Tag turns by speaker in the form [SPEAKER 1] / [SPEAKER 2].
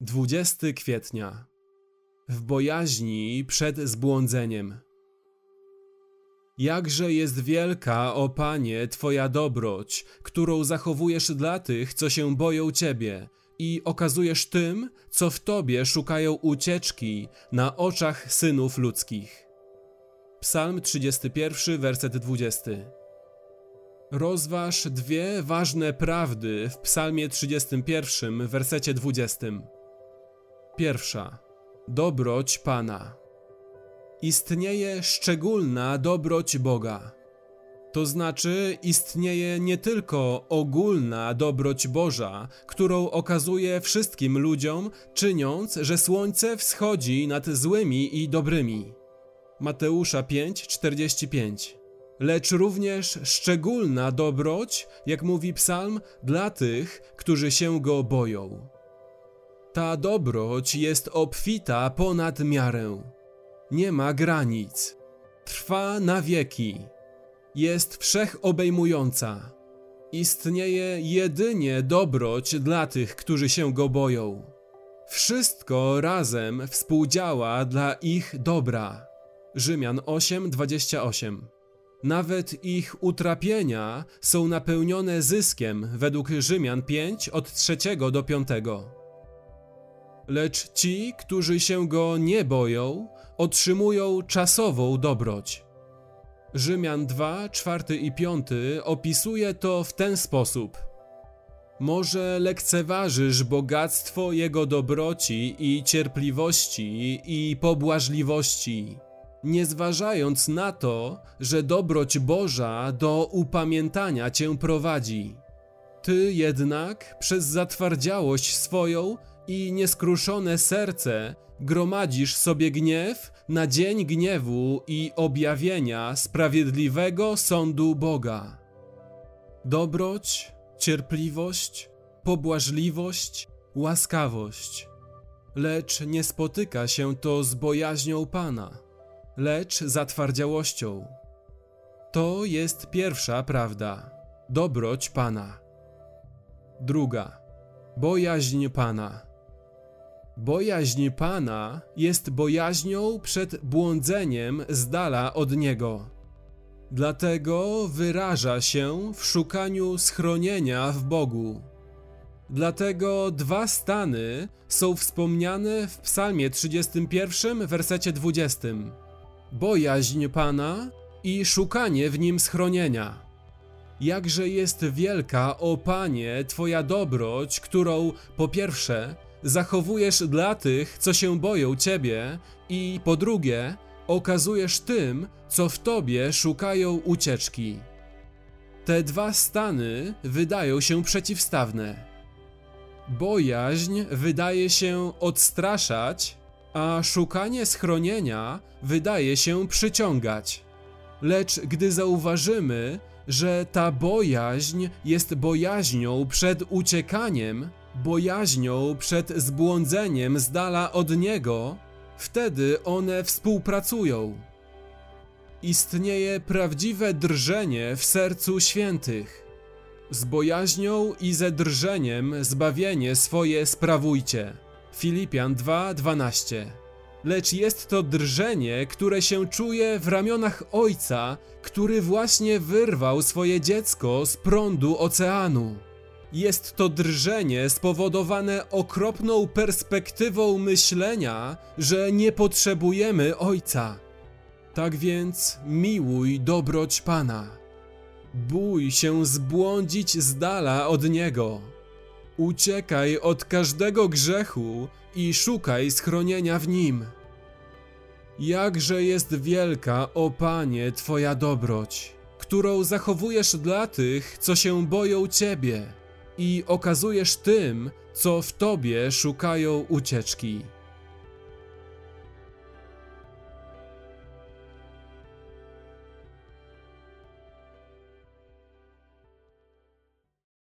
[SPEAKER 1] 20 kwietnia. W bojaźni przed zbłądzeniem. Jakże jest wielka, o Panie, Twoja dobroć, którą zachowujesz dla tych, co się boją Ciebie i okazujesz tym, co w Tobie szukają ucieczki na oczach synów ludzkich. Psalm 31, werset 20. Rozważ dwie ważne prawdy w Psalmie 31, wersecie 20. Pierwsza. Dobroć Pana. Istnieje szczególna dobroć Boga. To znaczy, istnieje nie tylko ogólna dobroć Boża, którą okazuje wszystkim ludziom, czyniąc, że słońce wschodzi nad złymi i dobrymi. Mateusza 5:45. Lecz również szczególna dobroć, jak mówi psalm, dla tych, którzy się go boją. Ta dobroć jest obfita ponad miarę. Nie ma granic. Trwa na wieki. Jest wszechobejmująca. Istnieje jedynie dobroć dla tych, którzy się go boją. Wszystko razem współdziała dla ich dobra. Rzymian 8:28. Nawet ich utrapienia są napełnione zyskiem według Rzymian 5 od 3 do 5. Lecz ci, którzy się go nie boją, otrzymują czasową dobroć. Rzymian 2, 4 i 5 opisuje to w ten sposób. Może lekceważysz bogactwo Jego dobroci i cierpliwości i pobłażliwości, nie zważając na to, że dobroć Boża do upamiętania Cię prowadzi. Ty jednak przez zatwardziałość swoją i nieskruszone serce gromadzisz sobie gniew na dzień gniewu i objawienia sprawiedliwego sądu Boga. Dobroć, cierpliwość, pobłażliwość, łaskawość. Lecz nie spotyka się to z bojaźnią Pana, lecz zatwardziałością. To jest pierwsza prawda, dobroć Pana. Druga, bojaźń Pana. Bojaźń Pana jest bojaźnią przed błądzeniem z dala od Niego. Dlatego wyraża się w szukaniu schronienia w Bogu. Dlatego dwa stany są wspomniane w Psalmie 31, wersecie 20. Bojaźń Pana i szukanie w nim schronienia. Jakże jest wielka, o Panie, Twoja dobroć, którą po pierwsze zachowujesz dla tych, co się boją Ciebie, i po drugie, okazujesz tym, co w Tobie szukają ucieczki. Te dwa stany wydają się przeciwstawne. Bojaźń wydaje się odstraszać, a szukanie schronienia wydaje się przyciągać. Lecz gdy zauważymy, że ta bojaźń jest bojaźnią przed uciekaniem, bojaźnią przed zbłądzeniem z dala od Niego, wtedy one współpracują. Istnieje prawdziwe drżenie w sercu świętych. Z bojaźnią i ze drżeniem zbawienie swoje sprawujcie. Filipian 2:12. Lecz jest to drżenie, które się czuje w ramionach Ojca, który właśnie wyrwał swoje dziecko z prądu oceanu. Jest to drżenie spowodowane okropną perspektywą myślenia, że nie potrzebujemy Ojca. Tak więc miłuj dobroć Pana. Bój się zbłądzić z dala od Niego. Uciekaj od każdego grzechu i szukaj schronienia w Nim. Jakże jest wielka, o Panie, Twoja dobroć, którą zachowujesz dla tych, co się boją Ciebie i okazujesz tym, co w tobie szukają ucieczki.